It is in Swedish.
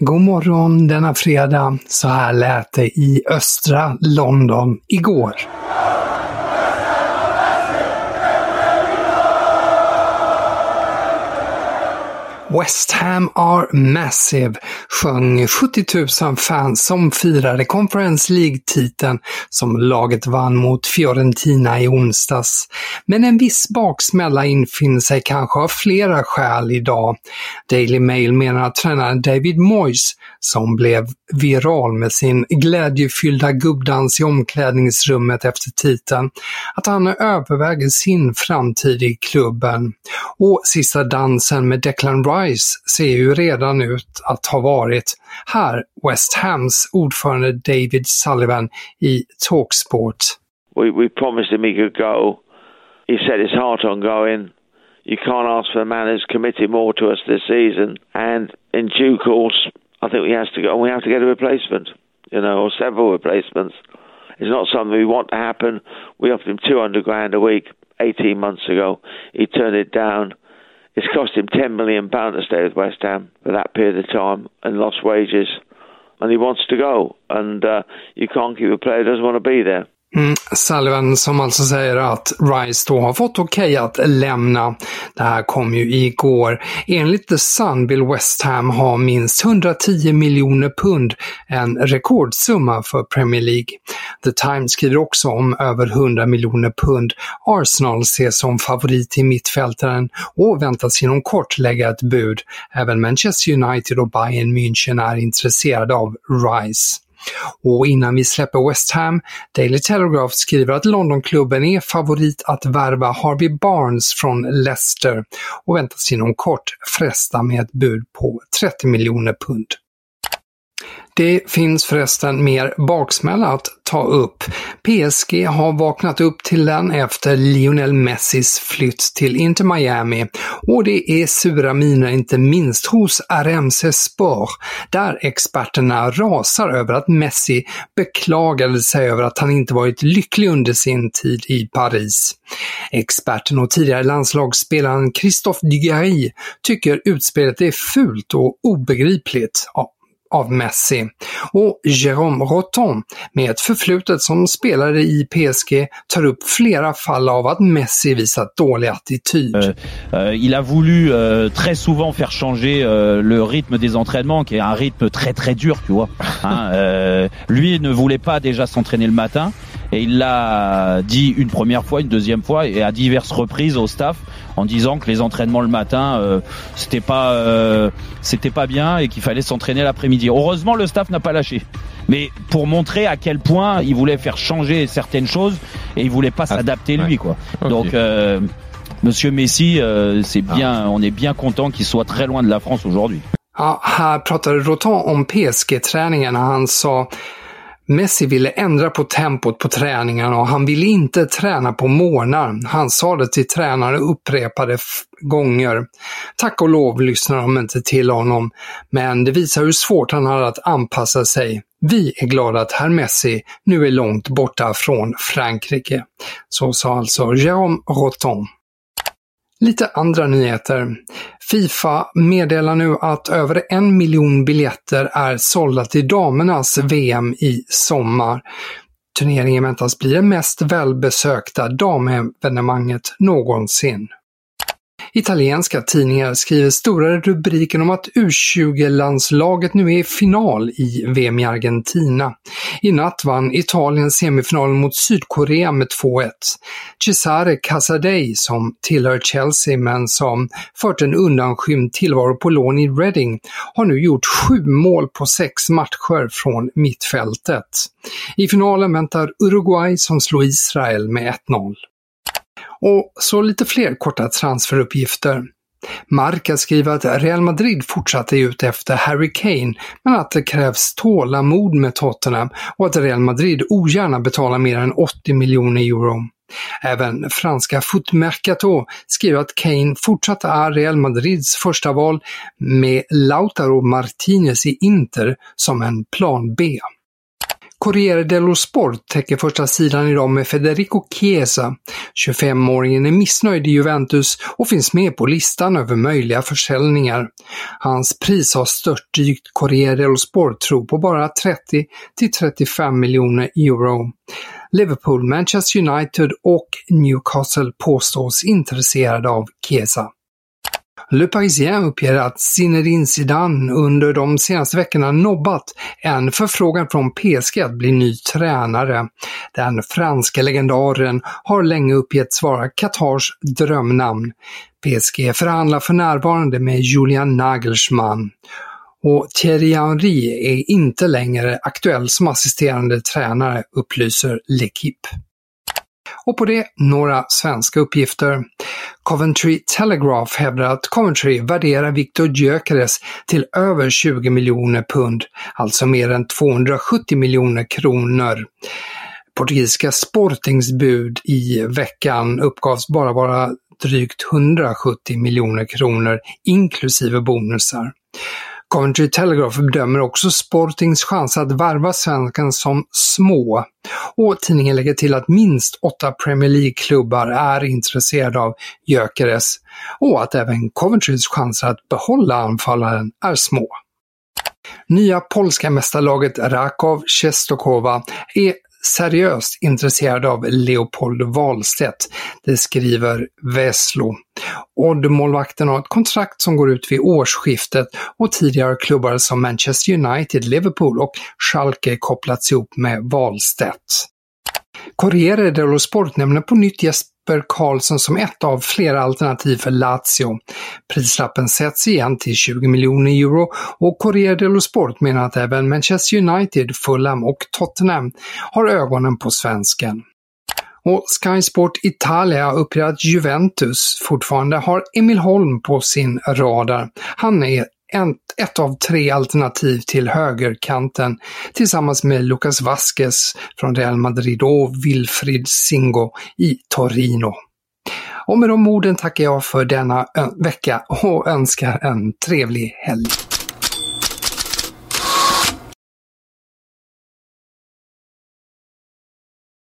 God morgon denna fredag. Så här lät det i östra London igår. West Ham are massive sjöng 70 000 fans som firade Conference League-titeln som laget vann mot Fiorentina i onsdags. Men en viss baksmälla infinner sig kanske av flera skäl idag. Daily Mail menar att tränaren David Moyes, som blev viral med sin glädjefyllda gubbdans i omklädningsrummet efter titeln, att han överväger sin framtid i klubben. Och sista dansen med Declan Rice ser ju redan ut att ha varit här West Hams ordförande David Sullivan i Talksport. We, we promised him he could go. He set his heart on going. You can't ask for a man who's committed more to us this season. And in due course, I think we has to go. And we have to get a replacement, you know, or several replacements. It's not something we want to happen. We offered him 200 grand a week 18 months ago. He turned it down. It's cost him ten million pounds to stay with West Ham for that period of time and lost wages, and he wants to go. And uh, you can't keep a player who doesn't want to be there. Mm, som alltså säger att Rice då har fått okej okay att lämna. Det här kom ju igår. Enligt The Sun vill West Ham ha minst 110 miljoner pund, en rekordsumma för Premier League. The Times skriver också om över 100 miljoner pund. Arsenal ses som favorit i mittfältaren och väntas inom kort lägga ett bud. Även Manchester United och Bayern München är intresserade av Rice. Och innan vi släpper West Ham, Daily Telegraph skriver att Londonklubben är favorit att värva Harvey Barnes från Leicester och väntas inom kort fresta med ett bud på 30 miljoner pund. Det finns förresten mer baksmälla att ta upp. PSG har vaknat upp till den efter Lionel Messis flytt till Inter Miami och det är sura miner inte minst hos RMC Sport, där experterna rasar över att Messi beklagade sig över att han inte varit lycklig under sin tid i Paris. Experten och tidigare landslagsspelaren Christophe Dugarry tycker utspelet är fult och obegripligt av Messi. Och Jérôme med förflutet som i PSG, tar upp flera fall av att Messi dålig attityd. Uh, uh, il a voulu uh, très souvent faire changer le rythme des entraînements, qui est un rythme très très dur, tu vois. Hein, lui ne voulait pas déjà s'entraîner le matin, et il l'a dit une première fois, une deuxième fois, et à diverses reprises au staff, en disant que les entraînements le matin, euh, c'était pas, euh, c'était pas bien et qu'il fallait s'entraîner l'après-midi. Heureusement, le staff n'a pas lâché. Mais pour montrer à quel point il voulait faire changer certaines choses et il voulait pas ah, s'adapter lui, quoi. Donc euh, Monsieur Messi, euh, c'est ah. bien, on est bien content qu'il soit très loin de la France aujourd'hui. Ja, här pratade Roton om PSG-träningen. Han sa Messi ville ändra på tempot på träningarna och han ville inte träna på morgnar. Han sa det till tränare upprepade gånger. Tack och lov lyssnade de inte till honom, men det visar hur svårt han hade att anpassa sig. Vi är glada att herr Messi nu är långt borta från Frankrike. Så sa alltså Jérôme Roton. Lite andra nyheter. Fifa meddelar nu att över en miljon biljetter är sålda till damernas VM i sommar. Turneringen väntas bli det mest välbesökta damevenemanget någonsin. Italienska tidningar skriver stora rubriker om att U20-landslaget nu är i final i VM i Argentina. I natt vann Italien semifinalen mot Sydkorea med 2-1. Cesare Casadei, som tillhör Chelsea men som fört en undanskymd tillvaro på lån i Reading, har nu gjort sju mål på sex matcher från mittfältet. I finalen väntar Uruguay som slår Israel med 1-0. Och så lite fler korta transferuppgifter. Marca skriver att Real Madrid fortsatte ut efter Harry Kane, men att det krävs tålamod med Tottenham och att Real Madrid ogärna betalar mer än 80 miljoner euro. Även franska Foot Mercato skriver att Kane fortsatt är Real Madrids första val med Lautaro Martinez i Inter som en plan B. Corriere dello Sport täcker första sidan idag med Federico Chiesa. 25-åringen är missnöjd i Juventus och finns med på listan över möjliga försäljningar. Hans pris har störtdykt Corriere dello Sport tror på bara 30 till 35 miljoner euro. Liverpool, Manchester United och Newcastle påstås intresserade av Chiesa. Le Parisien uppger att Zinedine Zidane under de senaste veckorna nobbat en förfrågan från PSG att bli ny tränare. Den franska legendaren har länge uppgetts vara Qatars drömnamn. PSG förhandlar för närvarande med Julian Nagelsmann. Och Thierry Henry är inte längre aktuell som assisterande tränare, upplyser L'Equipe. Och på det några svenska uppgifter. Coventry Telegraph hävdar att Coventry värderar Victor Gyökeres till över 20 miljoner pund, alltså mer än 270 miljoner kronor. Portugisiska Sportings bud i veckan uppgavs bara vara drygt 170 miljoner kronor inklusive bonusar. Coventry Telegraph bedömer också Sportings chans att varva svenskan som små. Och tidningen lägger till att minst åtta Premier League-klubbar är intresserade av Gyökeres och att även Coventrys chanser att behålla anfallaren är små. Nya polska mästarlaget Rakow Czestochowa är seriöst intresserad av Leopold Wahlstedt. Det skriver Veslo. Odd-målvakten har ett kontrakt som går ut vid årsskiftet och tidigare klubbar som Manchester United, Liverpool och Schalke kopplats ihop med Wahlstedt. Corriere dello Sport nämner på nytt Jesper Karlsson som ett av flera alternativ för Lazio. Prislappen sätts igen till 20 miljoner euro och Corriere dello Sport menar att även Manchester United, Fulham och Tottenham har ögonen på svensken. Och Sky Sport Italia uppger att Juventus fortfarande har Emil Holm på sin radar. Han är ett av tre alternativ till högerkanten tillsammans med Lucas Vasquez från Real Madrid och Wilfried Singo i Torino. Och med de orden tackar jag för denna vecka och önskar en trevlig helg.